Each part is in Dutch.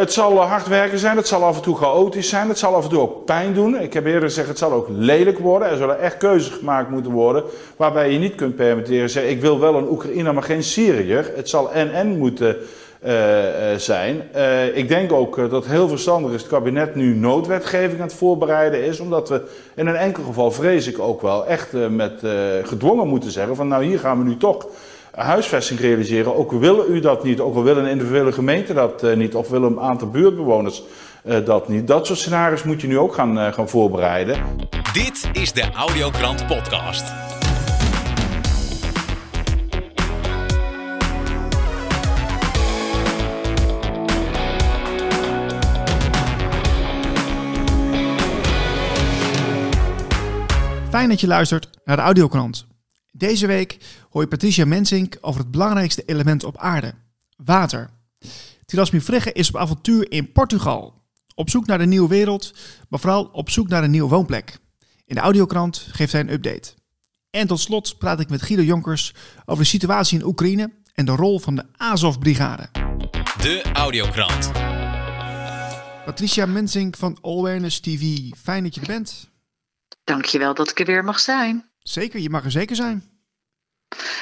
het zal hard werken zijn, het zal af en toe chaotisch zijn, het zal af en toe ook pijn doen. Ik heb eerder gezegd, het zal ook lelijk worden. Er zullen echt keuzes gemaakt moeten worden waarbij je niet kunt permitteren zeggen, ik wil wel een Oekraïner, maar geen Syriër. Het zal en-en moeten uh, zijn. Uh, ik denk ook dat het heel verstandig is, het kabinet nu noodwetgeving aan het voorbereiden is, omdat we in een enkel geval, vrees ik ook wel, echt met gedwongen moeten zeggen van nou hier gaan we nu toch huisvesting realiseren. Ook willen u dat niet, ook al willen een individuele gemeente dat uh, niet, of willen een aantal buurtbewoners uh, dat niet. Dat soort scenario's moet je nu ook gaan, uh, gaan voorbereiden. Dit is de Audiokrant Podcast. Fijn dat je luistert naar de Audiokrant. Deze week hoor je Patricia Mensink over het belangrijkste element op aarde: water. Tilasmi Vrigge is op avontuur in Portugal. Op zoek naar de nieuwe wereld, maar vooral op zoek naar een nieuwe woonplek. In de audiokrant geeft hij een update. En tot slot praat ik met Guido Jonkers over de situatie in Oekraïne en de rol van de Azov-brigade. De audiokrant. Patricia Mensink van Awareness TV, fijn dat je er bent. Dankjewel dat ik er weer mag zijn. Zeker, je mag er zeker zijn.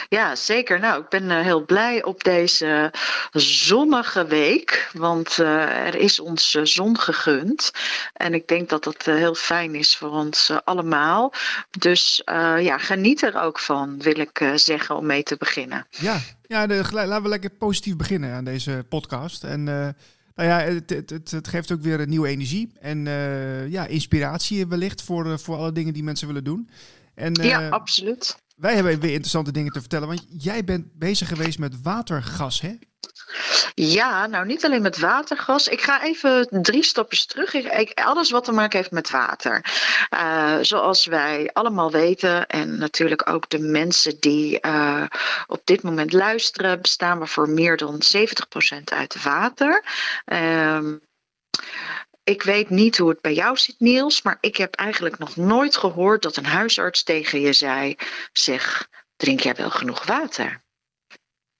Ja, zeker. Nou, ik ben uh, heel blij op deze zonnige week, want uh, er is ons uh, zon gegund. En ik denk dat dat heel fijn is voor ons allemaal. Dus ja, geniet er ook van, wil ik zeggen, om mee te beginnen. Ja, ja de, laten we lekker positief beginnen aan deze podcast. En nou ja, het, het, het, het, geeft ook weer nieuwe energie en ja, inspiratie wellicht voor, voor alle dingen die mensen willen doen. En, ja, absoluut. Wij hebben weer interessante dingen te vertellen, want jij bent bezig geweest met watergas, hè? Ja, nou niet alleen met watergas. Ik ga even drie stapjes terug. Ik, alles wat te maken heeft met water. Uh, zoals wij allemaal weten, en natuurlijk ook de mensen die uh, op dit moment luisteren, bestaan we voor meer dan 70% uit water. Uh, ik weet niet hoe het bij jou zit, Niels, maar ik heb eigenlijk nog nooit gehoord dat een huisarts tegen je zei: zeg, drink jij wel genoeg water?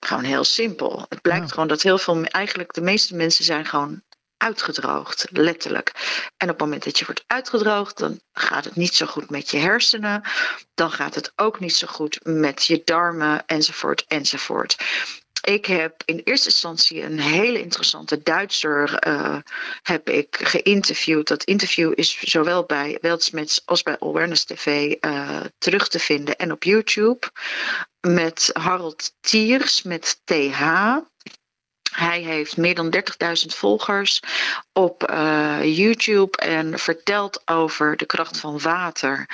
Gewoon heel simpel. Het blijkt gewoon dat heel veel, eigenlijk de meeste mensen zijn gewoon uitgedroogd, letterlijk. En op het moment dat je wordt uitgedroogd, dan gaat het niet zo goed met je hersenen. Dan gaat het ook niet zo goed met je darmen, enzovoort, enzovoort. Ik heb in eerste instantie een hele interessante Duitser uh, heb ik geïnterviewd. Dat interview is zowel bij Weltsmets als bij Awareness TV eh, terug te vinden en op YouTube. Met Harold Tiers met TH. Hij heeft meer dan 30.000 volgers op uh, YouTube en vertelt over de kracht van water.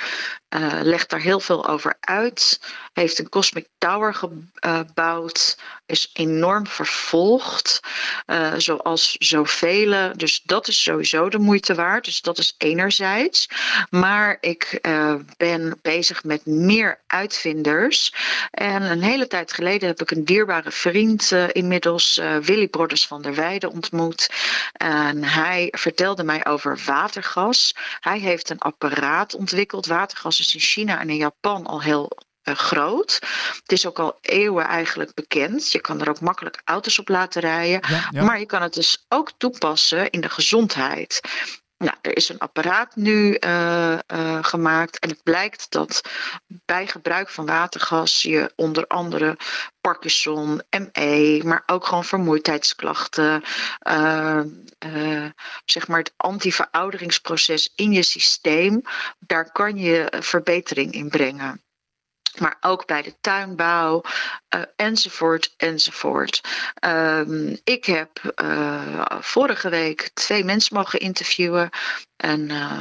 Legt daar heel veel over uit. Heeft een Cosmic Tower gebouwd. Is enorm vervolgd. Uh, zoals zoveel. Dus dat is sowieso de moeite waard. Dus dat is enerzijds. Maar ik uh, ben bezig met meer uitvinders. En een hele tijd geleden heb ik een dierbare vriend inmiddels, Willy Broders van der Weijden, ontmoet. En hij vertelde mij over watergas. Hij heeft een apparaat ontwikkeld. Watergas is in China en in Japan al heel groot. Het is ook al eeuwen eigenlijk bekend. Je kan er ook makkelijk auto's op laten rijden. Ja, ja. Maar je kan het dus ook toepassen in de gezondheid. Nou, er is een apparaat nu uh, uh, gemaakt en het blijkt dat bij gebruik van watergas je onder andere Parkinson, ME, maar ook gewoon vermoeidheidsklachten, uh, zeg maar het antiverouderingsproces in je systeem, daar kan je verbetering in brengen maar ook bij de tuinbouw, uh, enzovoort, enzovoort. Um, ik heb uh, vorige week twee mensen mogen interviewen. Een uh,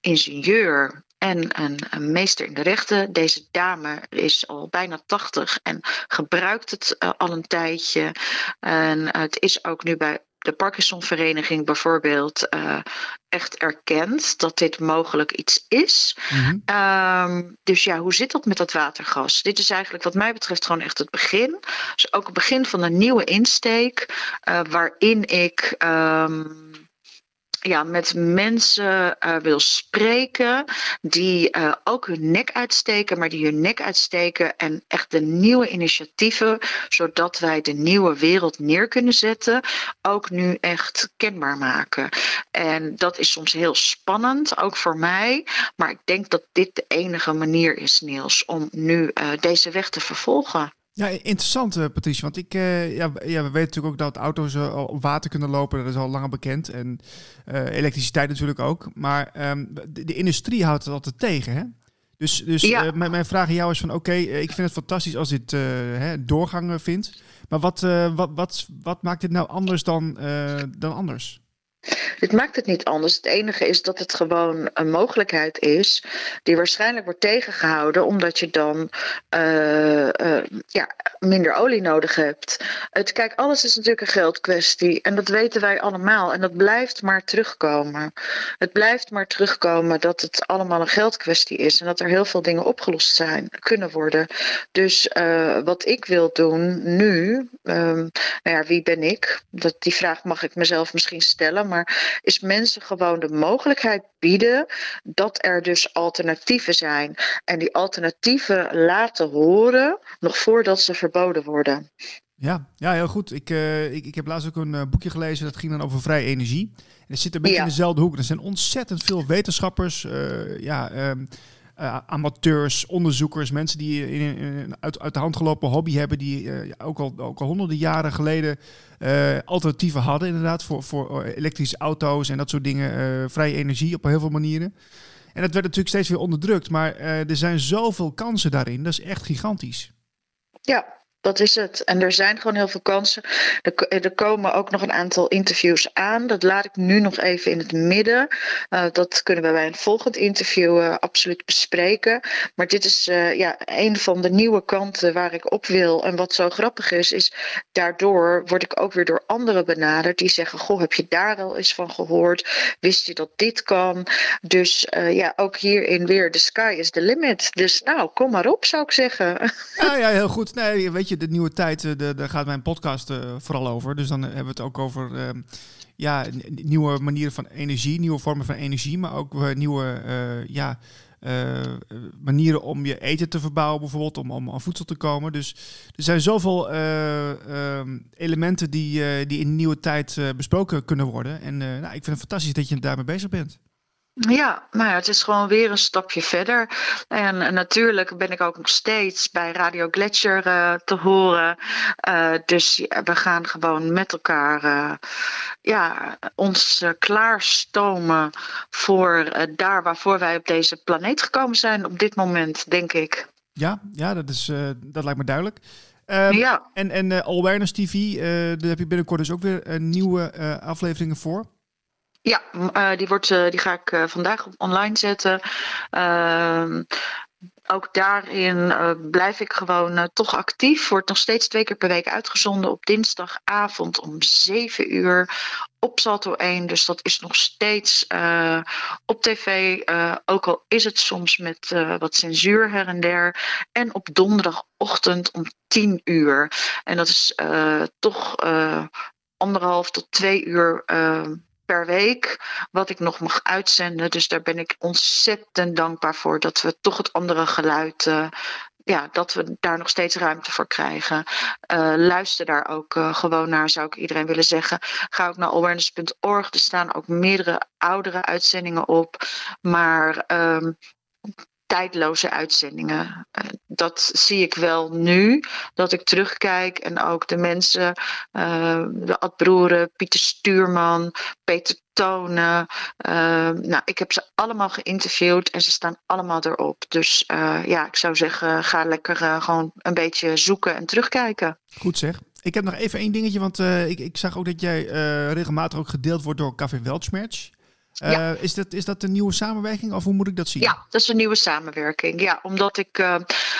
ingenieur en een, meester in de rechten. Deze dame is al bijna 80 en gebruikt het uh, al een tijdje. En het is ook nu bij de Parkinsonvereniging bijvoorbeeld uh, echt erkent dat dit mogelijk iets is. Mm-hmm. Um, dus ja, hoe zit dat met dat watergas? Dit is eigenlijk wat mij betreft gewoon echt het begin. Dus ook het begin van een nieuwe insteek uh, waarin ik. Um, ja, met mensen uh, wil spreken die uh, ook hun nek uitsteken, maar die hun nek uitsteken en echt de nieuwe initiatieven, zodat wij de nieuwe wereld neer kunnen zetten, ook nu echt kenbaar maken. En dat is soms heel spannend, ook voor mij, maar ik denk dat dit de enige manier is, Niels, om nu uh, deze weg te vervolgen. Ja, interessant, uh, Patricia. Want ik, uh, ja, ja, we weten natuurlijk ook dat auto's uh, op water kunnen lopen. Dat is al langer bekend. En elektriciteit natuurlijk ook. Maar um, de, de, industrie houdt het altijd tegen, hè? Dus, dus ja. mijn, mijn vraag aan jou is van... Oké, ik vind het fantastisch als dit hè, doorgang vindt. Maar wat, wat, wat, wat maakt dit nou anders dan, dan anders? Dit maakt het niet anders. Het enige is dat het gewoon een mogelijkheid is die waarschijnlijk wordt tegengehouden omdat je dan uh, uh, ja, minder olie nodig hebt. Het, kijk, alles is natuurlijk een geldkwestie en dat weten wij allemaal en dat blijft maar terugkomen. Het blijft maar terugkomen dat het allemaal een geldkwestie is en dat er heel veel dingen opgelost zijn, kunnen worden. Dus uh, wat ik wil doen nu, um, nou ja, wie ben ik? Dat, die vraag mag ik mezelf misschien stellen maar is mensen gewoon de mogelijkheid bieden dat er dus alternatieven zijn. En die alternatieven laten horen nog voordat ze verboden worden. Ja, ja heel goed. Ik, uh, ik, ik heb laatst ook een uh, boekje gelezen dat ging dan over vrije energie. En dat zit een beetje ja. in dezelfde hoek. Er zijn ontzettend veel wetenschappers, uh, ja, um, uh, amateurs, onderzoekers, mensen die in, in, uit, uit de hand gelopen hobby hebben, die uh, ook, al, ook al honderden jaren geleden uh, alternatieven hadden, inderdaad, voor, voor elektrische auto's en dat soort dingen, vrije energie op heel veel manieren. En dat werd natuurlijk steeds weer onderdrukt, maar er zijn zoveel kansen daarin, dat is echt gigantisch. Ja, dat is het. En er zijn gewoon heel veel kansen. Er, er, komen ook nog een aantal interviews aan. Dat laat ik nu nog even in het midden. Uh, dat kunnen we bij een volgend interview uh, absoluut bespreken. Maar dit is uh, ja, een van de nieuwe kanten waar ik op wil. En wat zo grappig is, is daardoor word ik ook weer door anderen benaderd. Die zeggen, goh, heb je daar al eens van gehoord? Wist je dat dit kan? Dus ja, ook hierin weer, the sky is the limit. Dus nou, kom maar op, zou ik zeggen. Ja, ja heel goed. Nee, weet je de nieuwe tijd, de, daar gaat mijn podcast uh, vooral over. Dus dan hebben we het ook over uh, ja, nieuwe manieren van energie, nieuwe vormen van energie, maar ook nieuwe ja, manieren om je eten te verbouwen, bijvoorbeeld om, om aan voedsel te komen. Dus er zijn zoveel ehm, elementen die, die in de nieuwe tijd besproken kunnen worden. En nou, ik vind het fantastisch dat je daarmee bezig bent. Ja, nou ja, het is gewoon weer een stapje verder. En, natuurlijk ben ik ook nog steeds bij Radio Gletscher uh, te horen. Uh, dus we gaan gewoon met elkaar uh, ja, ons klaarstomen voor daar waarvoor wij op deze planeet gekomen zijn op dit moment, denk ik. Ja, ja dat, is, dat lijkt me duidelijk. Um, ja. En, en Awareness TV, daar heb je binnenkort dus ook weer nieuwe afleveringen voor. Ja, uh, die, wordt, uh, die ga ik uh, vandaag online zetten. Ehm, ook daarin blijf ik gewoon toch actief. Wordt nog steeds twee keer per week uitgezonden op dinsdagavond om 7 uur op Salto 1. Dus dat is nog steeds op tv. ook al is het soms met wat censuur her en der. En op donderdagochtend om 10 uur. En dat is toch anderhalf tot twee uur per week wat ik nog mag uitzenden. Dus daar ben ik ontzettend dankbaar voor dat we toch het andere geluid. Uh, ja, dat we daar nog steeds ruimte voor krijgen. Uh, luister daar ook uh, gewoon naar, zou ik iedereen willen zeggen. Ga ook naar awareness.org. Er staan ook meerdere oudere uitzendingen op. Maar um, tijdloze uitzendingen. Dat zie ik wel nu, dat ik terugkijk en ook de mensen, uh, de Ad Broeren, Pieter Stuurman, Peter Tonen. Uh, nou, ik heb ze allemaal geïnterviewd en ze staan allemaal erop. Dus ja, ik zou zeggen, ga lekker gewoon een beetje zoeken en terugkijken. Goed zeg. Ik heb nog even één dingetje, want ik, ik zag ook dat jij regelmatig ook gedeeld wordt door Café Weltschmerz. Uh, is, dat, is dat een nieuwe samenwerking of hoe moet ik dat zien? Ja, dat is een nieuwe samenwerking. Ja, omdat ik, uh,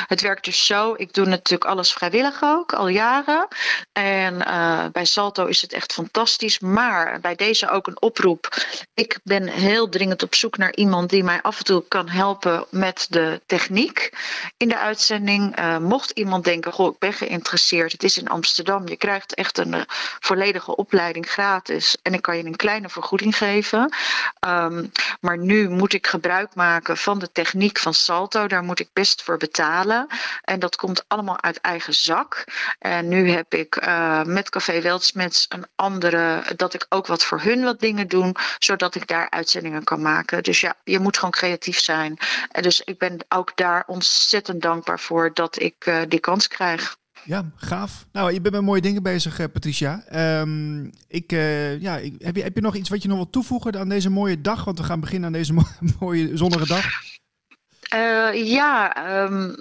het werkt dus zo, ik doe natuurlijk alles vrijwillig ook, al jaren. En uh, bij Salto is het echt fantastisch. Maar bij deze ook een oproep. Ik ben heel dringend op zoek naar iemand die mij af en toe kan helpen met de techniek in de uitzending. mocht iemand denken, goh, ik ben geïnteresseerd, het is in Amsterdam. Je krijgt echt een volledige opleiding gratis. En ik kan je een kleine vergoeding geven. Um, maar nu moet ik gebruik maken van de techniek van Salto. Daar moet ik best voor betalen. En dat komt allemaal uit eigen zak. En nu heb ik uh, met Café Weltsmets een andere, dat ik ook wat voor hun wat dingen doe, zodat ik daar uitzendingen kan maken. Dus ja, je moet gewoon creatief zijn. En dus ik ben ook daar ontzettend dankbaar voor dat ik uh, die kans krijg. Ja, gaaf. Nou, je bent met mooie dingen bezig, uh, Patricia. Um, ik, uh, ja, ik, heb, je, heb je nog iets wat je nog wilt toevoegen aan deze mooie dag? Want we gaan beginnen aan deze mo mooie zonnige dag. Uh, ja, um,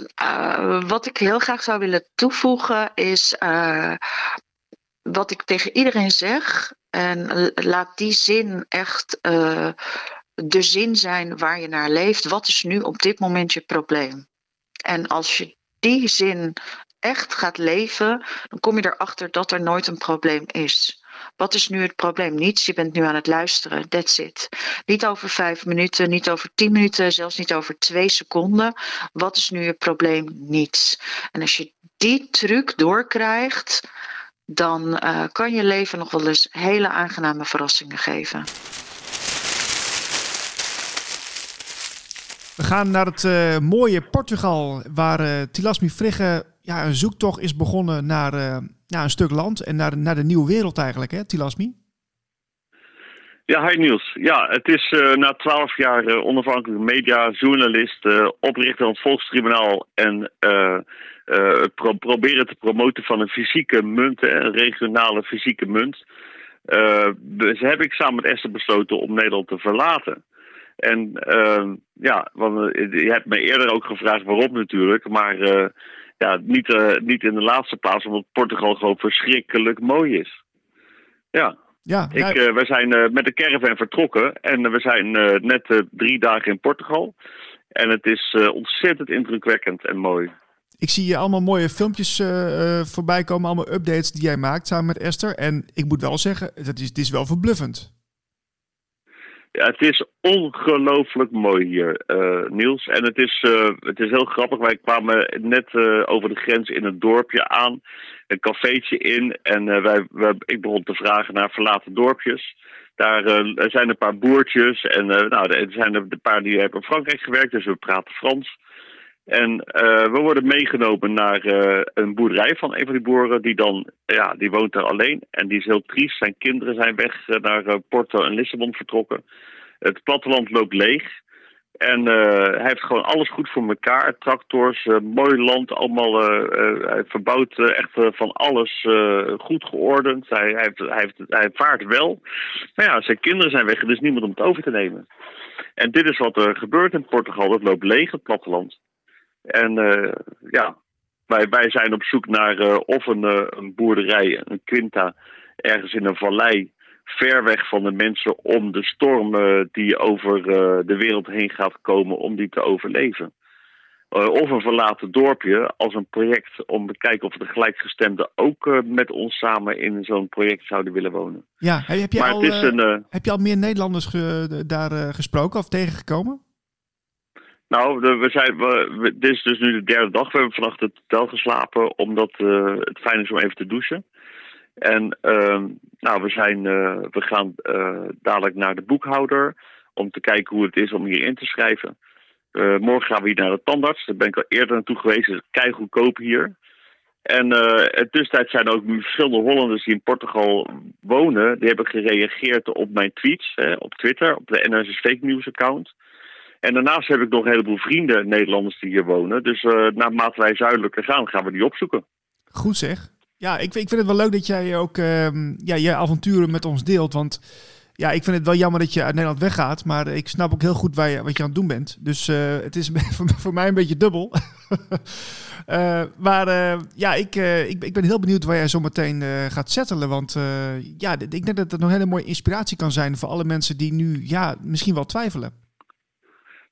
wat ik heel graag zou willen toevoegen is wat ik tegen iedereen zeg. En laat die zin echt de zin zijn waar je naar leeft. Wat is nu op dit moment je probleem? En als je die zin echt gaat leven, dan kom je erachter dat er nooit een probleem is. Wat is nu het probleem? Niets, je bent nu aan het luisteren. That's it. Niet over vijf minuten, niet over tien minuten, zelfs niet over twee seconden. Wat is nu het probleem? Niets. En als je die truc doorkrijgt, dan uh, kan je leven nog wel eens hele aangename verrassingen geven. We gaan naar het uh, mooie Portugal, waar uh, Tilasmi Frigge ja, een zoektocht is begonnen naar uh, ja, een stuk land en naar, naar de nieuwe wereld eigenlijk, hè, Tilasmi? Ja, hi Niels. Ja, het is uh, na twaalf jaar uh, onafhankelijke media, journalist, oprichter van het Volkstribunaal en pro proberen te promoten van een fysieke munt, een regionale fysieke munt. dus heb ik samen met Esther besloten om Nederland te verlaten. En ja, want, je hebt me eerder ook gevraagd waarom natuurlijk, maar ja, niet, uh, niet in de laatste plaats, omdat Portugal gewoon verschrikkelijk mooi is. Ja. Ja, ik, uh, we zijn uh, met de caravan vertrokken en we zijn net drie dagen in Portugal. En het is ontzettend indrukwekkend en mooi. Ik zie je allemaal mooie filmpjes voorbij komen, allemaal updates die jij maakt samen met Esther. En ik moet wel zeggen, het is, het is wel verbluffend. Het is ongelooflijk mooi hier, uh, Niels. En het is, uh, het is heel grappig. Wij kwamen net uh, over de grens in een dorpje aan, een cafeetje in. En wij, wij, ik begon te vragen naar verlaten dorpjes. Daar zijn een paar boertjes en nou, er zijn er een paar die hebben in Frankrijk gewerkt, dus we praten Frans. En uh, we worden meegenomen naar uh, een boerderij van een van die boeren. Die dan, ja, die woont daar alleen. En die is heel triest. Zijn kinderen zijn weg uh, naar Porto en Lissabon vertrokken. Het platteland loopt leeg. En hij heeft gewoon alles goed voor elkaar. Tractors, mooi land, allemaal hij verbouwt echt van alles goed geordend. Hij, hij, heeft, hij, heeft, hij vaart wel. Maar ja, zijn kinderen zijn weg. Is niemand om het over te nemen. En dit is wat er gebeurt in Portugal. Dat loopt leeg, het platteland. En uh, ja, wij, wij zijn op zoek naar uh, of een, uh, een boerderij, een quinta, ergens in een vallei, ver weg van de mensen, om de storm die over de wereld heen gaat komen, om die te overleven. of een verlaten dorpje als een project om te kijken of de gelijkgestemden ook met ons samen in zo'n project zouden willen wonen. Ja, heb je, al, een, heb je al meer Nederlanders ge, daar gesproken of tegengekomen? Nou, we zijn, we, dit is dus nu de derde dag. We hebben vannacht het hotel geslapen, omdat uh, het fijn is om even te douchen. En uh, nou, we, zijn, uh, we gaan uh, dadelijk naar de boekhouder om te kijken hoe het is om hier in te schrijven. morgen gaan we hier naar de tandarts. Daar ben ik al eerder naartoe geweest. Het is kei goedkoop hier. En in tussentijd zijn er ook verschillende Hollanders die in Portugal wonen. Die hebben gereageerd op mijn tweets hè, op Twitter, op de NRC Fake News account. En daarnaast heb ik nog een heleboel vrienden Nederlanders die hier wonen. Dus uh, naarmate wij zuidelijker gaan, gaan we die opzoeken. Goed zeg. Ja, ik, ik vind het wel leuk dat jij ook uh, ja, je avonturen met ons deelt. Want ja, ik vind het wel jammer dat je uit Nederland weggaat. Maar ik snap ook heel goed waar wat je aan het doen bent. Dus uh, het is voor, mij een beetje dubbel. Uh, maar ja, ik, ik, ik, ben heel benieuwd waar jij zo meteen gaat settelen. Want ja, ik denk dat het een hele mooie inspiratie kan zijn voor alle mensen die nu ja, misschien wel twijfelen.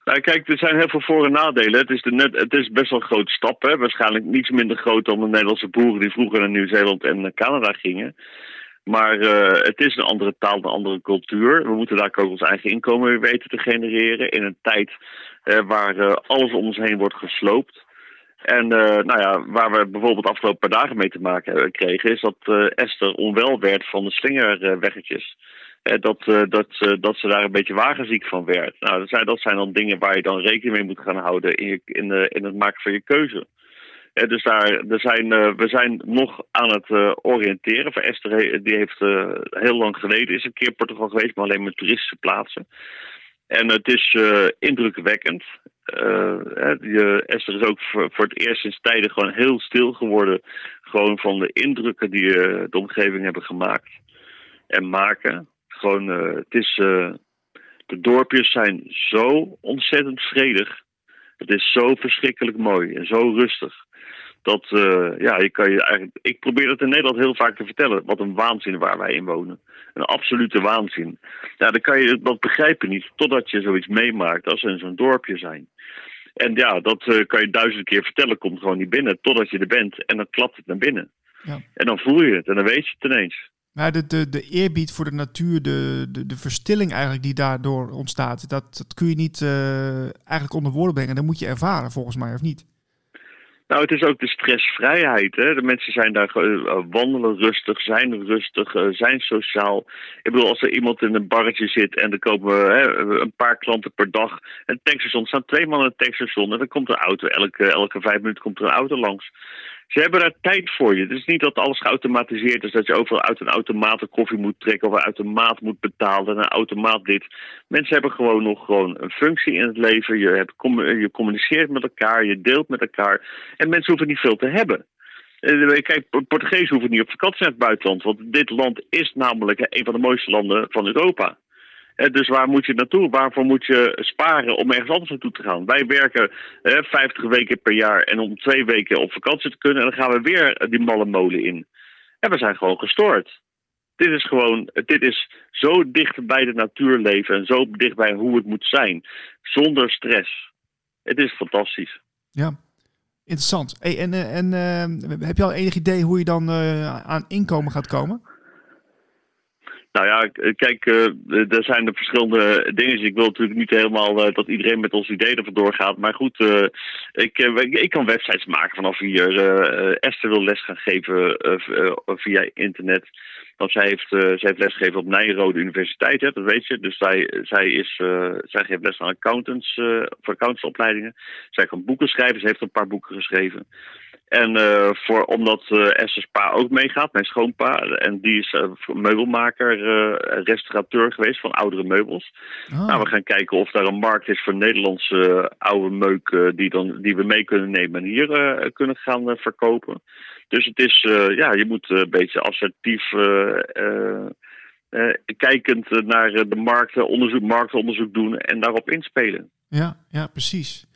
Nou, kijk, er zijn heel veel voor- en nadelen. Het is, net, het is best wel een grote stap. Hè? Waarschijnlijk niets minder groot dan de Nederlandse boeren die vroeger naar Nieuw-Zeeland en Canada gingen. Maar het is een andere taal, een andere cultuur. We moeten daar ook ons eigen inkomen weer weten te genereren. In een tijd waar alles om ons heen wordt gesloopt. En nou ja, waar we bijvoorbeeld de afgelopen paar dagen mee te maken kregen, is dat Esther onwel werd van de slingerweggetjes. Uh, dat, dat, dat ze daar een beetje wagenziek van werd. Nou, dat zijn, dat zijn dan dingen waar je dan rekening mee moet gaan houden in, in, de, in het maken van je keuze. dus daar, er zijn, we zijn nog aan het oriënteren. Voor Esther die heeft heel lang geleden is een keer Portugal geweest, maar alleen met toeristische plaatsen. En het is indrukwekkend. Esther is ook voor, het eerst sinds tijden gewoon heel stil geworden. Gewoon van de indrukken die de omgeving hebben gemaakt en maken. Gewoon, uh, het is, de dorpjes zijn zo ontzettend vredig. Het is zo verschrikkelijk mooi en zo rustig. Dat, ja, je kan je eigenlijk. Ik probeer het in Nederland heel vaak te vertellen. Wat een waanzin waar wij in wonen. Een absolute waanzin. Ja, dan kan je dat begrijpen niet. Totdat je zoiets meemaakt als ze in zo'n dorpje zijn. En ja, dat uh, kan je duizend keer vertellen, komt gewoon niet binnen totdat je er bent. En dan klapt het naar binnen. Ja. En dan voel je het en dan weet je het ineens. Maar de, de, de eerbied voor de natuur, de, de, de verstilling eigenlijk die daardoor ontstaat, dat, dat kun je niet uh, eigenlijk onder woorden brengen. Dat moet je ervaren volgens mij, of niet? Nou, het is ook de stressvrijheid. Hè? De mensen zijn daar uh, wandelen rustig, zijn rustig, uh, zijn sociaal. Ik bedoel, als er iemand in een barretje zit en er komen uh, een paar klanten per dag. Een tankstation, er staan twee mannen in een tankstation en dan komt een auto. Elke, elke vijf minuten komt er een auto langs. Ze hebben daar tijd voor je. Het is niet dat alles geautomatiseerd is, dat je overal uit een automaat een koffie moet trekken of een automaat moet betalen en een automaat dit. Mensen hebben gewoon nog gewoon een functie in het leven. Je, hebt, je communiceert met elkaar, je deelt met elkaar. En mensen hoeven niet veel te hebben. Eh, kijk, Portugees hoeven niet op vakantie naar het buitenland, want dit land is namelijk een van de mooiste landen van Europa. Eh, dus waar moet je naartoe? Waarvoor moet je sparen om ergens anders naartoe te gaan? Wij werken eh, 50 weken per jaar en om twee weken op vakantie te kunnen. En dan gaan we weer die malle molen in. En we zijn gewoon gestoord. Dit is gewoon, dit is zo dicht bij de natuur leven en zo dicht bij hoe het moet zijn. Zonder stress. Het is fantastisch. Ja, interessant. Hey, en en, en uh, heb je al enig idee hoe je dan aan inkomen gaat komen? Nou ja, kijk, uh, er zijn er verschillende dingen. Ik wil natuurlijk niet helemaal uh, dat iedereen met ons idee ervan doorgaat. Maar goed, uh, ik, ik kan websites maken vanaf hier. Esther wil les gaan geven via internet. Want zij heeft, zij heeft lesgegeven op Nijrode Universiteit, hè, dat weet je. Dus zij, zij, is, zij geeft les aan accountants, voor accountantsopleidingen. Zij kan boeken schrijven, ze heeft een paar boeken geschreven. En uh, voor, omdat uh, Esther's pa ook meegaat, mijn schoonpa, en die is uh, meubelmaker, restaurateur geweest van oudere meubels. Oh. Nou, we gaan kijken of daar een markt is voor Nederlandse oude meuk die, dan, die we mee kunnen nemen en hier kunnen gaan verkopen. Dus het is, ja, je moet een beetje assertief kijkend naar de markten, onderzoek, marktonderzoek doen en daarop inspelen. Ja, ja, precies.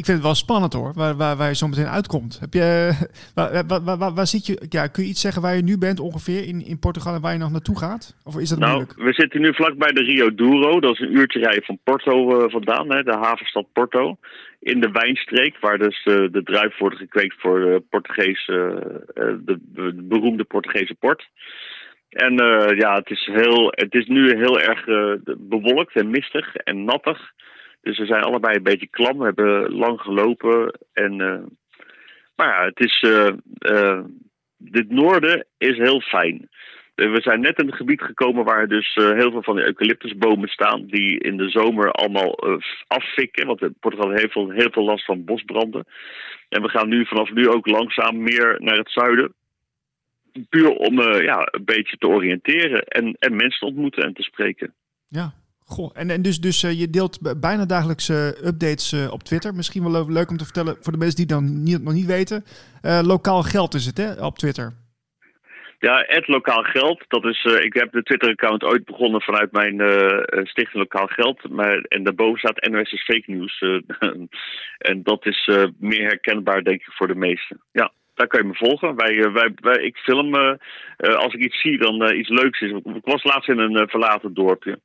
Ik vind het wel spannend hoor, waar, waar, waar je zo meteen uitkomt. Heb je, waar, waar, waar, waar, zit je, ja, kun je iets zeggen waar je nu bent ongeveer in, in Portugal en waar je nog naartoe gaat? Of is dat nou, moeilijk? We zitten nu vlak bij de Rio Douro, dat is een uurtje rijden van Porto uh, vandaan, hè, de havenstad Porto. In de wijnstreek, waar dus uh, de druif wordt gekweekt voor de, Portugese, uh, de, de, beroemde Portugese port. En ja, het is, heel, het is nu heel erg bewolkt en mistig en nattig. Dus we zijn allebei een beetje klam. We hebben lang gelopen. En, uh, maar ja, het is. Uh, uh, dit noorden is heel fijn. We zijn net in een gebied gekomen waar dus heel veel van de eucalyptusbomen staan. Die in de zomer allemaal affikken. Want Portugal heeft heel veel, heel veel last van bosbranden. En we gaan nu vanaf nu ook langzaam meer naar het zuiden. Puur om ja, een beetje te oriënteren en, en mensen te ontmoeten en te spreken. Ja, Goh, en, en dus, dus uh, je deelt bijna dagelijks uh, updates uh, op Twitter. Misschien wel leuk om te vertellen voor de mensen die dan niet, nog niet weten. lokaal geld is het, hè, op Twitter. Ja, het lokaal geld. Dat is, ik heb de Twitter-account ooit begonnen vanuit mijn stichting Lokaal Geld. Maar, en daarboven staat NOS is fake news. En dat is meer herkenbaar, denk ik, voor de meesten. Ja, daar kan je me volgen. Wij, wij, wij, ik film, als ik iets zie, dan iets leuks is. Ik was laatst in een verlaten dorpje.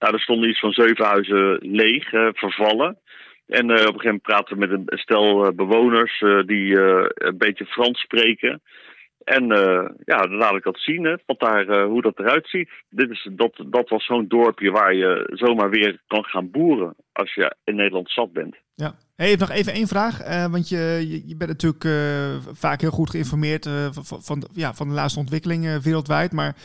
Nou, er stonden iets van zeven huizen leeg, vervallen. En op een gegeven moment praten we met een stel bewoners die een beetje Frans spreken. En ja, dan laat ik dat zien, hè, wat daar, hoe dat eruit ziet. Dit is, dat, dat was zo'n dorpje waar je zomaar weer kan gaan boeren als je in Nederland zat bent. Ja. Hey, nog even één vraag, want je, je, bent natuurlijk vaak heel goed geïnformeerd van, ja, van de laatste ontwikkelingen wereldwijd. Maar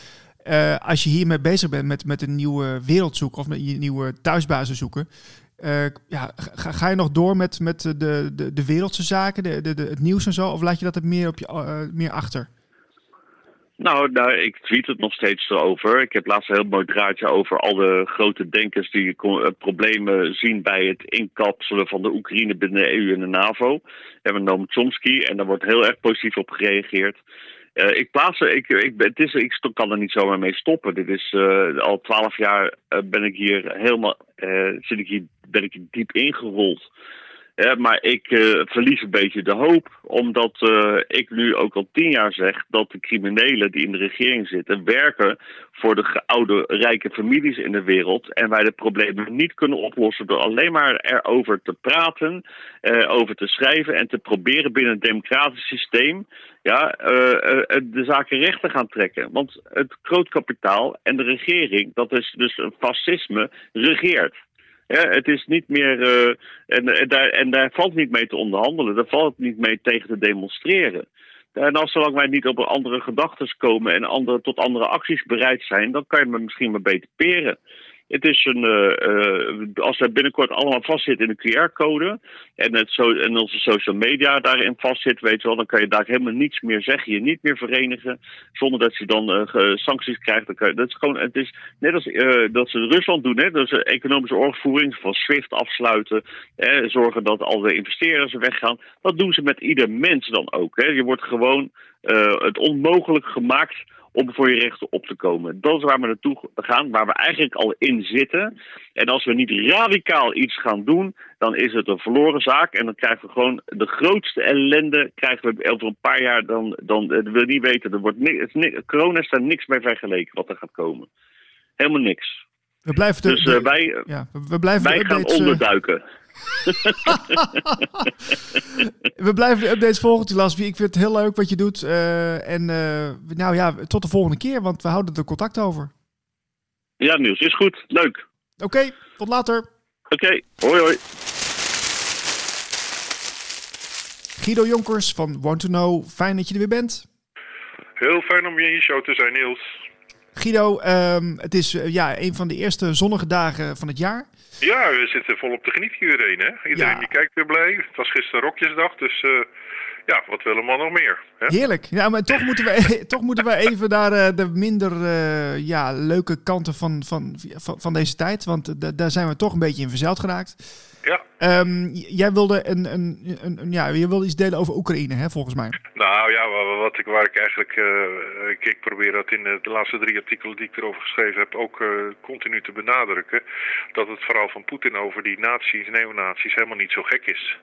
als je hiermee bezig bent met, met een nieuwe wereld zoeken of met je nieuwe thuisbasis zoeken, ja, ga, je nog door met, met de, de, de wereldse zaken, de, de, de, het nieuws en zo? Of laat je dat er meer, op je, uh, meer achter? Nou, nou, ik tweet het nog steeds erover. Ik heb laatst een heel mooi draadje over al de grote denkers die problemen zien bij het inkapselen van de Oekraïne binnen de EU en de NAVO. We hebben Noam Chomsky en daar wordt heel erg positief op gereageerd. Uh, ik plaats ik, ik, het is, ik kan er niet zomaar mee stoppen. Dit is uh, al twaalf jaar uh, ben ik hier helemaal zit ik hier, ben ik diep ingerold. Ja, maar ik uh, verlies een beetje de hoop, omdat uh, ik nu ook al tien jaar zeg dat de criminelen die in de regering zitten werken voor de oude rijke families in de wereld en wij de problemen niet kunnen oplossen door alleen maar erover te praten, uh, over te schrijven en te proberen binnen een democratisch systeem ja, de zaken recht te gaan trekken. Want het grootkapitaal en de regering, dat is dus een fascisme, regeert. Ja, het is niet meer. Uh, en, en, daar, en daar valt niet mee te onderhandelen. Daar valt niet mee tegen te demonstreren. En als zolang wij niet op andere gedachten komen en andere, tot andere acties bereid zijn, dan kan je me misschien maar beter peren. Het is een, uh, als er binnenkort allemaal vastzit in de QR-code en, het zo, en onze social media daarin vastzit, weet je wel, dan kan je daar helemaal niets meer zeggen, je niet meer verenigen, zonder dat je dan uh, sancties krijgt. Dan kan dat is gewoon, het is net als dat ze Rusland doen, hè, dat ze economische oorvoering van SWIFT afsluiten, hè, zorgen dat al de investeerders weggaan. Dat doen ze met ieder mens dan ook. Hè. Je wordt gewoon het onmogelijk gemaakt om voor je rechten op te komen. Dat is waar we naartoe gaan, waar we eigenlijk al in zitten. En als we niet radicaal iets gaan doen, dan is het een verloren zaak. En dan krijgen we gewoon de grootste ellende. Krijgen we over een paar jaar, dan, dan we wil niet weten. Er wordt niks, corona is daar niks mee vergeleken wat er gaat komen. Helemaal niks. We blijven de, dus uh, wij, ja, we blijven wij gaan updates, onderduiken. we blijven de updates volgen, Tilas. Ik vind het heel leuk wat je doet. Uh, en uh, nou ja, tot de volgende keer, want we houden er contact over. Ja, Niels, is goed. Leuk. Oké, okay, tot later. Oké, okay, hoi hoi. Guido Jonkers van Want to Know, fijn dat je er weer bent. Heel fijn om je in je show te zijn, Niels. Guido, um, het is uh, ja, een van de eerste zonnige dagen van het jaar. Ja, we zitten volop te genieten iedereen. Hè? Iedereen ja. die kijkt weer blij. Het was gisteren Rokjesdag, dus uh, ja, wat willen we nog meer? Hè? Heerlijk. Ja, maar toch moeten we, toch moeten we even naar uh, de minder uh, ja, leuke kanten van, van, van, van deze tijd. Want daar zijn we toch een beetje in verzeild geraakt. Ja. Um, jij wilde een, een, een, een, ja, je wilde iets delen over Oekraïne, hè, volgens mij. Nou ja, wat ik, waar ik eigenlijk, uh, ik, ik, probeer dat in de, de, laatste drie artikelen die ik erover geschreven heb ook uh, continu te benadrukken. Dat het verhaal van Poetin over die nazi's, neonazies helemaal niet zo gek is.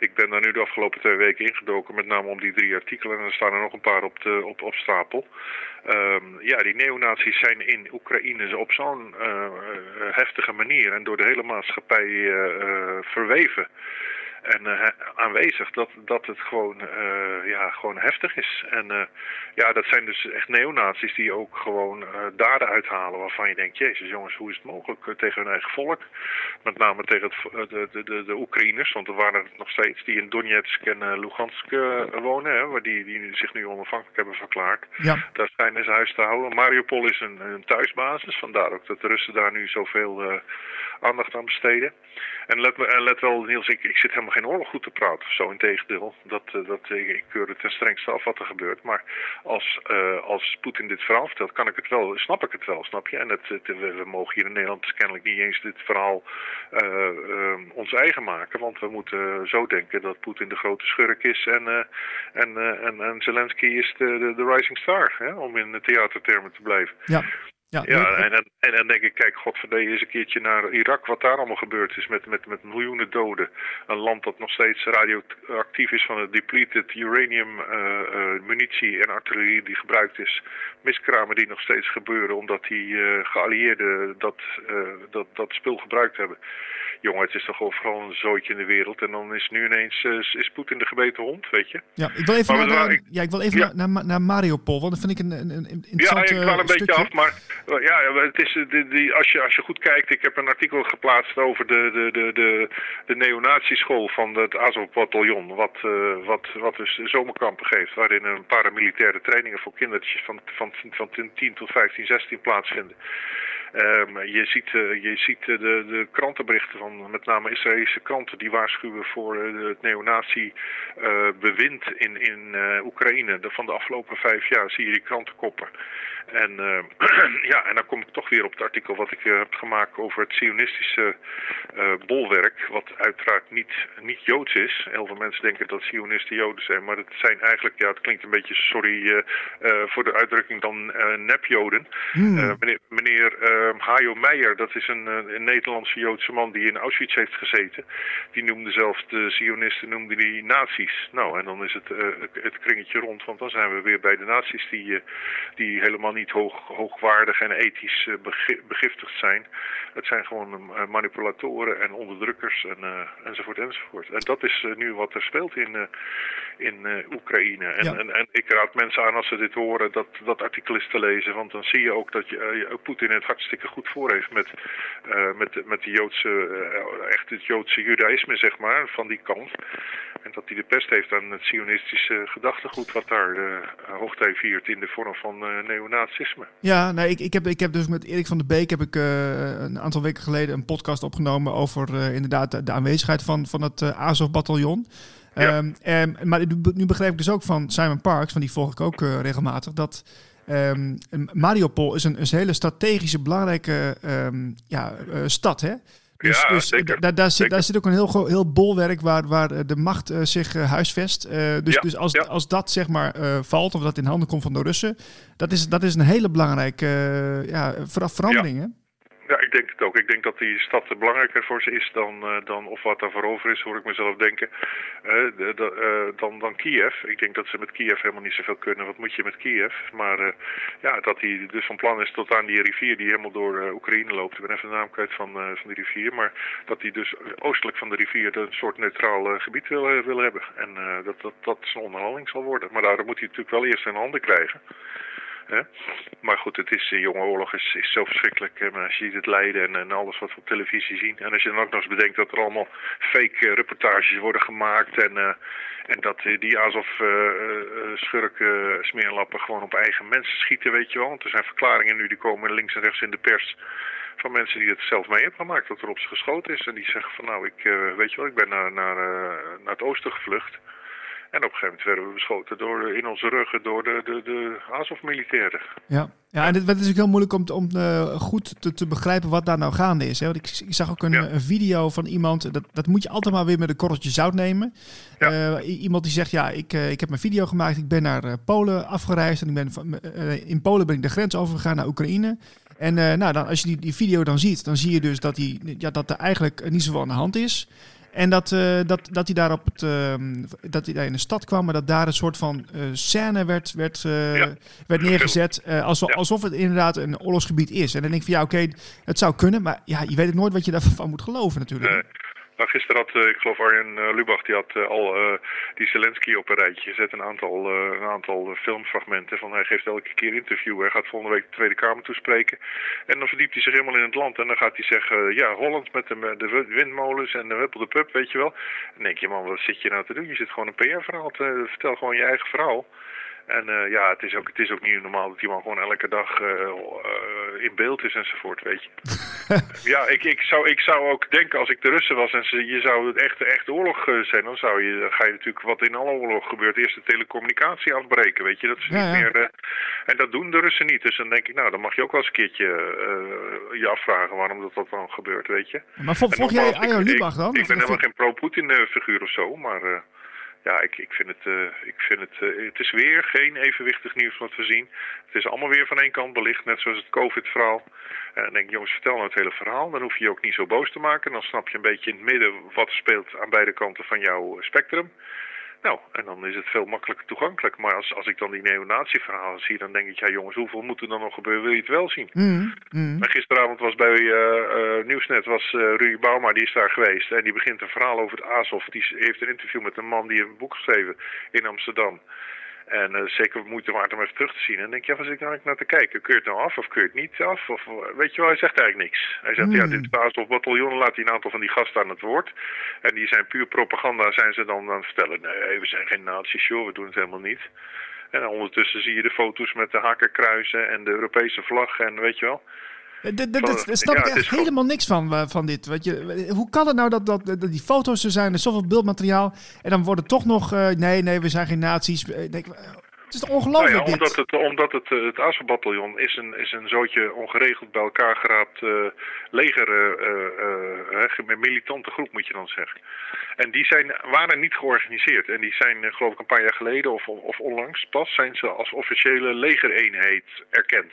Ik ben daar nu de afgelopen twee weken ingedoken, met name om die drie artikelen. En er staan er nog een paar op, de, op, op stapel. Um, ja, die neonazies zijn in Oekraïne op zo'n uh, heftige manier en door de hele maatschappij uh, verweven en uh, aanwezig dat, dat het gewoon, uh, ja, gewoon heftig is. En uh, ja, dat zijn dus echt neonazies die ook gewoon daden uithalen waarvan je denkt, jezus jongens, hoe is het mogelijk tegen hun eigen volk? Met name tegen het, de, de, de, de Oekraïners, want er waren het nog steeds die in Donetsk en Lugansk wonen, hè, waar die, die zich nu onafhankelijk hebben verklaard. Ja. Daar schijnen ze huis te houden. Mariupol is een, een thuisbasis, vandaar ook dat de Russen daar nu zoveel aandacht aan besteden. En let, en let wel, Niels, ik, ik zit helemaal geen oorlog goed te praten of zo. Integendeel, dat, dat, ik keur het ten strengste af wat er gebeurt. Maar als, als Poetin dit verhaal vertelt, kan ik het wel, snap ik het wel, snap je? En het, we, mogen hier in Nederland dus kennelijk niet eens dit verhaal ons eigen maken. Want we moeten zo denken dat Poetin de grote schurk is en, en, en, en Zelensky is de, de, de rising star, hè, om in theatertermen te blijven. Ja. Ja, ja en, en, en, dan denk ik, kijk, godverdomme eens een keertje naar Irak, wat daar allemaal gebeurd is met, met, met miljoenen doden. Een land dat nog steeds radioactief is van het depleted uranium uh, uh, munitie en artillerie die gebruikt is. Miskramen die nog steeds gebeuren omdat die uh, geallieerden dat, dat, dat spul gebruikt hebben jongen, het is toch overal een zootje in de wereld. En dan is nu ineens is Poetin de gebeten hond, weet je. Ja, ik wil even, naar, ik, ja, ik wil even ja. naar, naar, naar Mariupol, want dat vind ik een, een, een interessant Ja, ik ga een beetje af, maar ja, het is, die, die, als, je, als je goed kijkt, ik heb een artikel geplaatst over de, de, de, de, neonatieschool van het Azov-bataljon, wat, uh, wat, wat dus zomerkampen geeft, waarin een paramilitaire trainingen voor kindertjes van, van, van 10 tot 15, 16 plaatsvinden. Um, je ziet, uh, je ziet uh, de, de krantenberichten van met name Israëlische kranten die waarschuwen voor uh, het neonazi-bewind in, in Oekraïne. De, van de afgelopen vijf jaar zie je die krantenkoppen. En, ja, en dan kom ik toch weer op het artikel wat ik heb gemaakt over het Zionistische bolwerk. Wat uiteraard niet, niet Joods is. Heel veel mensen denken dat Zionisten Joden zijn. Maar het zijn eigenlijk, ja, het klinkt een beetje, sorry voor de uitdrukking, dan nepjoden. Hmm. meneer meneer Hajo Meijer, dat is een, een, Nederlandse Joodse man die in Auschwitz heeft gezeten. Die noemde zelfs de Zionisten noemde die nazi's. Nou, en dan is het, het kringetje rond, want dan zijn we weer bij de nazi's die, die helemaal niet hoog, hoogwaardig en ethisch uh, begiftigd zijn. Het zijn gewoon manipulatoren en onderdrukkers en, enzovoort enzovoort. En dat is nu wat er speelt in, in Oekraïne. En, ja. en, en, ik raad mensen aan als ze dit horen dat, dat artikel is te lezen, want dan zie je ook dat je, Poetin het hartstikke goed voor heeft met, met, met de Joodse, echt het Joodse judaïsme, zeg maar, van die kant. En dat hij de pest heeft aan het sionistische gedachtegoed wat daar uh, hoogtij viert in de vorm van neonazisme. Ja, nou, ik, ik, heb, ik heb dus met Erik van der Beek heb ik een aantal weken geleden een podcast opgenomen over inderdaad de, de, aanwezigheid van, van het Azov-bataljon. Ja. Um, um, maar nu begreep ik dus ook van Simon Parks, van die volg ik ook regelmatig, dat Um, Mariupol is een, een hele strategische, belangrijke ja, uh, stad. Hè? Dus, ja, dus zeker. daar, daar, zit, daar zit ook een heel, heel bolwerk waar, waar de macht uh, zich uh, huisvest. Uh, dus, ja, dus als, ja. als dat zeg maar valt of dat in handen komt van de Russen, dat is, dat is een hele belangrijke ja, ver verandering. Ja. Hè? Ja, ik denk het ook. Ik denk dat die stad belangrijker voor ze is dan, uh, dan of wat daarvoor over is, hoor ik mezelf denken, uh, de, uh, dan, dan Kiev. Ik denk dat ze met Kiev helemaal niet zoveel kunnen. Wat moet je met Kiev? Maar ja, dat hij dus van plan is tot aan die rivier die helemaal door Oekraïne loopt. Ik ben even de naam kwijt van, van die rivier. Maar dat hij dus oostelijk van de rivier een soort neutraal gebied wil, wil hebben. En dat, dat dat zijn onderhandeling zal worden. Maar daar moet hij natuurlijk wel eerst in handen krijgen. Maar goed, het is, de jonge oorlog is, is zo verschrikkelijk. En als je ziet het lijden en, en, alles wat we op televisie zien. En als je dan ook nog eens bedenkt dat er allemaal fake uh, reportages worden gemaakt. En, uh, en dat die alsof schurken, smeerlappen gewoon op eigen mensen schieten, weet je wel. Want er zijn verklaringen nu die komen links en rechts in de pers van mensen die het zelf mee hebben gemaakt, dat er op ze geschoten is. En die zeggen van nou, ik, weet je wel, ik ben naar, naar, naar het oosten gevlucht. En op een gegeven moment werden we beschoten door, in onze ruggen door de, de, de Azov-militairen. Ja. ja, en het, is ook heel moeilijk om, om uh, goed te, te, begrijpen wat daar nou gaande is. Hè? Want ik, ik zag ook een, ja. een, video van iemand, dat, dat moet je altijd maar weer met een korreltje zout nemen. Ja. Uh, iemand die zegt, ja, ik, uh, ik heb mijn video gemaakt, ik ben naar Polen afgereisd. En ik ben van, in Polen ben ik de grens overgegaan naar Oekraïne. En nou, dan, als je die, die video dan ziet, dan zie je dus dat, die, ja, dat er eigenlijk niet zoveel aan de hand is. En dat, uh, dat, dat hij daar op het, uh, dat hij daar in de stad kwam, maar dat daar een soort van uh, scène werd, werd, ja. werd neergezet. alsof, ja. alsof het inderdaad een oorlogsgebied is. En dan denk ik van ja, oké, okay, het zou kunnen, maar ja, je weet het nooit wat je daarvan moet geloven natuurlijk. Nee. Nou, gisteren had, uh, ik geloof Arjen uh, Lubach, die had uh, al die Zelensky op een rijtje gezet. Een aantal, een aantal filmfragmenten van hij geeft elke keer interview. Hij gaat volgende week de Tweede Kamer toespreken. En dan verdiept hij zich helemaal in het land. En dan gaat hij zeggen, ja, Holland met de, de windmolens en de Huppel de Pub, weet je wel. Dan denk je, man, wat zit je nou te doen? Je zit gewoon een PR-verhaal te vertel gewoon je eigen verhaal. En eh, ja, het is, ook, het is ook niet normaal dat die man gewoon elke dag eh, eh, in beeld is enzovoort, weet je. ja, ik, ik, zou, ik zou ook denken als ik de Russen was en ze, je zou het echt, echt oorlog zijn, dan zou je, dan ga je natuurlijk wat in alle oorlog gebeurt, eerst de telecommunicatie afbreken, weet je. Dat Ja, niet ja. meer, en dat doen de Russen niet. Dus dan denk ik, nou, dan mag je ook wel eens een keertje je afvragen waarom dat, dat dan gebeurt, weet je. Maar vol- En volg jij ik- Lubach dan? Ik, Of- ben helemaal geen pro-Poetin-figuur of zo, maar ja, ik, ik vind het, eh, ik vind het, eh, het is weer geen evenwichtig nieuws wat we zien. Het is allemaal weer van één kant belicht, net zoals het COVID-verhaal. En dan denk ik, jongens, vertel nou het hele verhaal. Dan hoef je je ook niet zo boos te maken. Dan snap je een beetje in het midden wat speelt aan beide kanten van jouw spectrum. Nou, en dan is het veel makkelijker toegankelijk. Maar als, als ik dan die neonazi-verhalen zie, dan denk ik, ja jongens, hoeveel moet er dan nog gebeuren? Wil je het wel zien? Mm, mm. Maar gisteravond was bij eh, eh, Nieuwsnet was eh Rudy Bauma, die is daar geweest. En die begint een verhaal over het Azov. Die heeft een interview met een man die een boek geschreven in Amsterdam. En eh, zeker moeite waard om even terug te zien. En dan denk je, ja, wat zit ik nou eigenlijk naar te kijken? Kun je het nou af of kun je het niet af? Of, eh, weet je wel, hij zegt eigenlijk niks. Hij zegt, ja, dit is het Azov bataljon. Laat hij een aantal van die gasten aan het woord. En die zijn puur propaganda, zijn ze dan aan het vertellen. Nee, we zijn geen nazi's, joh, we doen het helemaal niet. En ondertussen zie je de foto's met de hakenkruisen en de Europese vlag en weet je wel. Eh, Daar snap Ja, ik echt gewoon- helemaal niks van, eh, van dit. Weet je, hoe kan het nou dat, dat, dat die foto's er zijn, er is zoveel beeldmateriaal, en dan worden toch nog, eh, nee, nee, we zijn geen nazi's. Het is ongelooflijk Nou ja, dit? omdat het, omdat het, het is een, is een zootje ongeregeld bij elkaar geraapt leger, een militante groep moet je dan zeggen. En die zijn, waren niet georganiseerd. En die zijn, geloof ik, een paar jaar geleden of, of onlangs pas, zijn ze als officiële legereenheid erkend.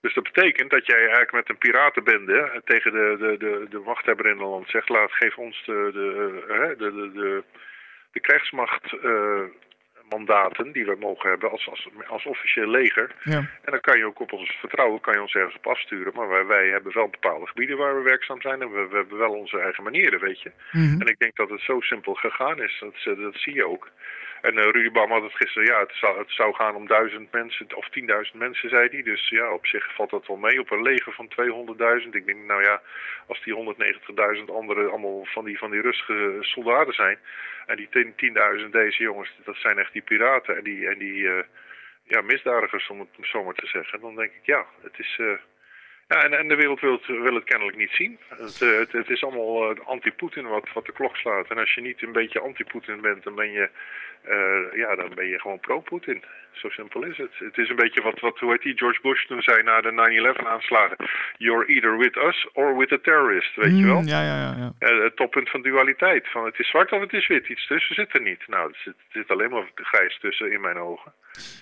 Dus dat betekent dat jij eigenlijk met een piratenbende eh, tegen de, de, de, de machthebber in het land zegt, laat, geef ons de, de, eh, de, de, de, de krijgsmacht eh, mandaten die we mogen hebben als, als, als officieel leger. Ja. En dan kan je ook op ons vertrouwen, kan je ons ergens op afsturen. Maar wij, wij hebben wel bepaalde gebieden waar we werkzaam zijn en we, we hebben wel onze eigen manieren, weet je. Mhm. En ik denk dat het zo simpel gegaan is, dat, dat zie je ook. En eh Rudy Bam had het gisteren, ja, het zou, het zou gaan om duizend mensen, of tienduizend mensen, zei hij. Dus ja, op zich valt dat wel mee op een leger van 200.000. Ik denk, nou ja, als die 190.000 andere allemaal van die, van die rustige soldaten zijn. En die 10.000 deze jongens, dat zijn echt die piraten en die, en die eh, ja, misdadigers, om het zo maar te zeggen. Dan denk ik, ja, het is... eh, ja, en, en de wereld wil het, wil het kennelijk niet zien. Het, eh, het, het is allemaal eh, anti-Poetin wat, wat de klok slaat. En als je niet een beetje anti-Poetin bent, dan ben je, eh, ja, dan ben je gewoon pro-Poetin. Zo simpel is het. Het is een beetje wat, wat hoe heet die, George Bush toen zei na de 9-11 aanslagen. You're either with us or with a terrorist, weet je wel? Mm, ja, ja, ja. ja. Eh, het toppunt van dualiteit. Van het is zwart of het is wit. Iets tussen zit er niet. Nou, er zit, er zit alleen maar grijs tussen in mijn ogen.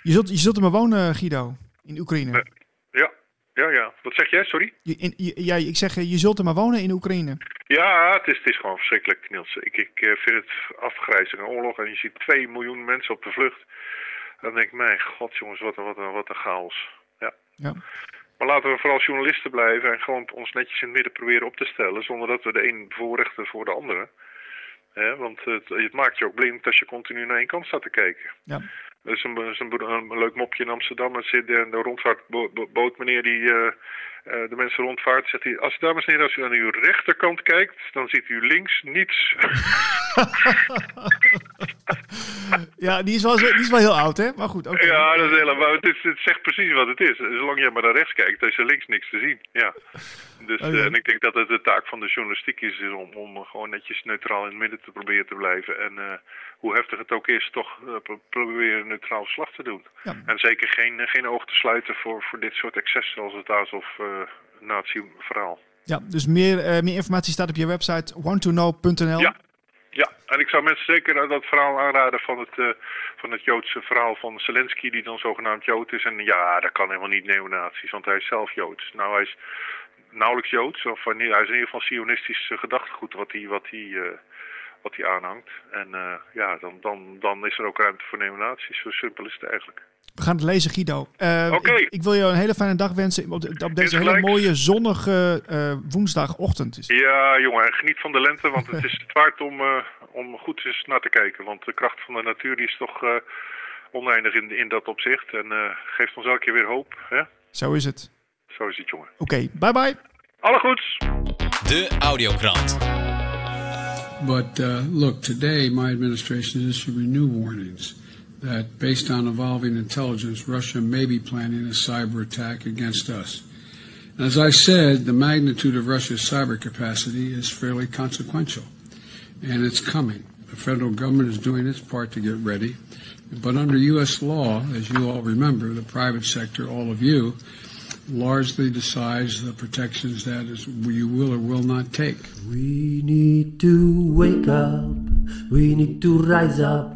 Je, zult, je zult er maar wonen, Guido, in Oekraïne. Ja, ja. Wat zeg jij, sorry? Je, in, je, ja, ik zeg, eh, je zult er maar wonen in Oekraïne. Ja, het is, het is gewoon verschrikkelijk, Niels. Ik, ik eh, vind het afgrijzing en oorlog. En je ziet 2 miljoen mensen op de vlucht. Dan denk ik, mijn god jongens, wat een, wat een, wat een chaos. Ja. Ja. Maar laten we vooral journalisten blijven en gewoon ons netjes in het midden proberen op te stellen. Zonder dat we de een bevoorrechten voor de andere. Want het, het maakt je ook blind als je continu naar één kant staat te kijken. Ja. Er is een, een, een leuk mopje in Amsterdam. Er zit de, de rondvaartboot, meneer die eh, eh, de mensen rondvaart. Zegt hij, als, dames en heren, als u aan uw rechterkant kijkt, dan ziet u links niets. Ja, die is wel, die is wel heel oud, hè? Maar goed, oké. ja, dat is heel, maar het, is, het zegt precies wat het is. Zolang je maar naar rechts kijkt, is er links niks te zien. Ja. Dus, Oké. eh, en ik denk dat het de taak van de journalistiek is, is om, om gewoon netjes neutraal in het midden te proberen te blijven. En eh, hoe heftig het ook is, toch eh, pro- proberen neutraal verslag te doen. Ja. En zeker geen, geen oog te sluiten voor, voor dit soort excessen zoals het Azov uh, nazi-verhaal. Ja, dus meer, meer informatie staat op je website wanttoknow.nl. Ja. En ik zou mensen zeker dat verhaal aanraden van het, uh, van het Joodse verhaal van Zelensky, die dan zogenaamd Jood is. En ja, dat kan helemaal niet neonazies, want hij is zelf Joods. Nou, hij is nauwelijks Joods, of hij is in ieder geval Sionistisch gedachtegoed wat hij, wat hij, uh, wat hij aanhangt. En ja, dan, dan, dan is er ook ruimte voor neonazies. Zo simpel is het eigenlijk. We gaan het lezen, Guido. Uh, okay. ik, ik, wil je een hele fijne dag wensen op, de, op deze hele mooie zonnige uh, woensdagochtend. Ja, jongen, geniet van de lente, want het is het waard om, uh, om goed eens naar te kijken. Want de kracht van de natuur die is toch uh, oneindig in, in dat opzicht. En uh, geeft ons elke keer weer hoop. Hè? Zo is het. Zo is het, jongen. Oké, okay, bye bye. Alle goeds. De Audiokrant. But uh, look, today my administration has issued new warnings that based on evolving intelligence, Russia may be planning a cyber attack against us. As I said, the magnitude of Russia's cyber capacity is fairly consequential, and it's coming. The federal government is doing its part to get ready, but under U.S. law, as you all remember, the private sector, all of you, largely decides the protections that is, you will or will not take. We need to wake up. We need to rise up.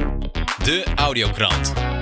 De Audiokrant.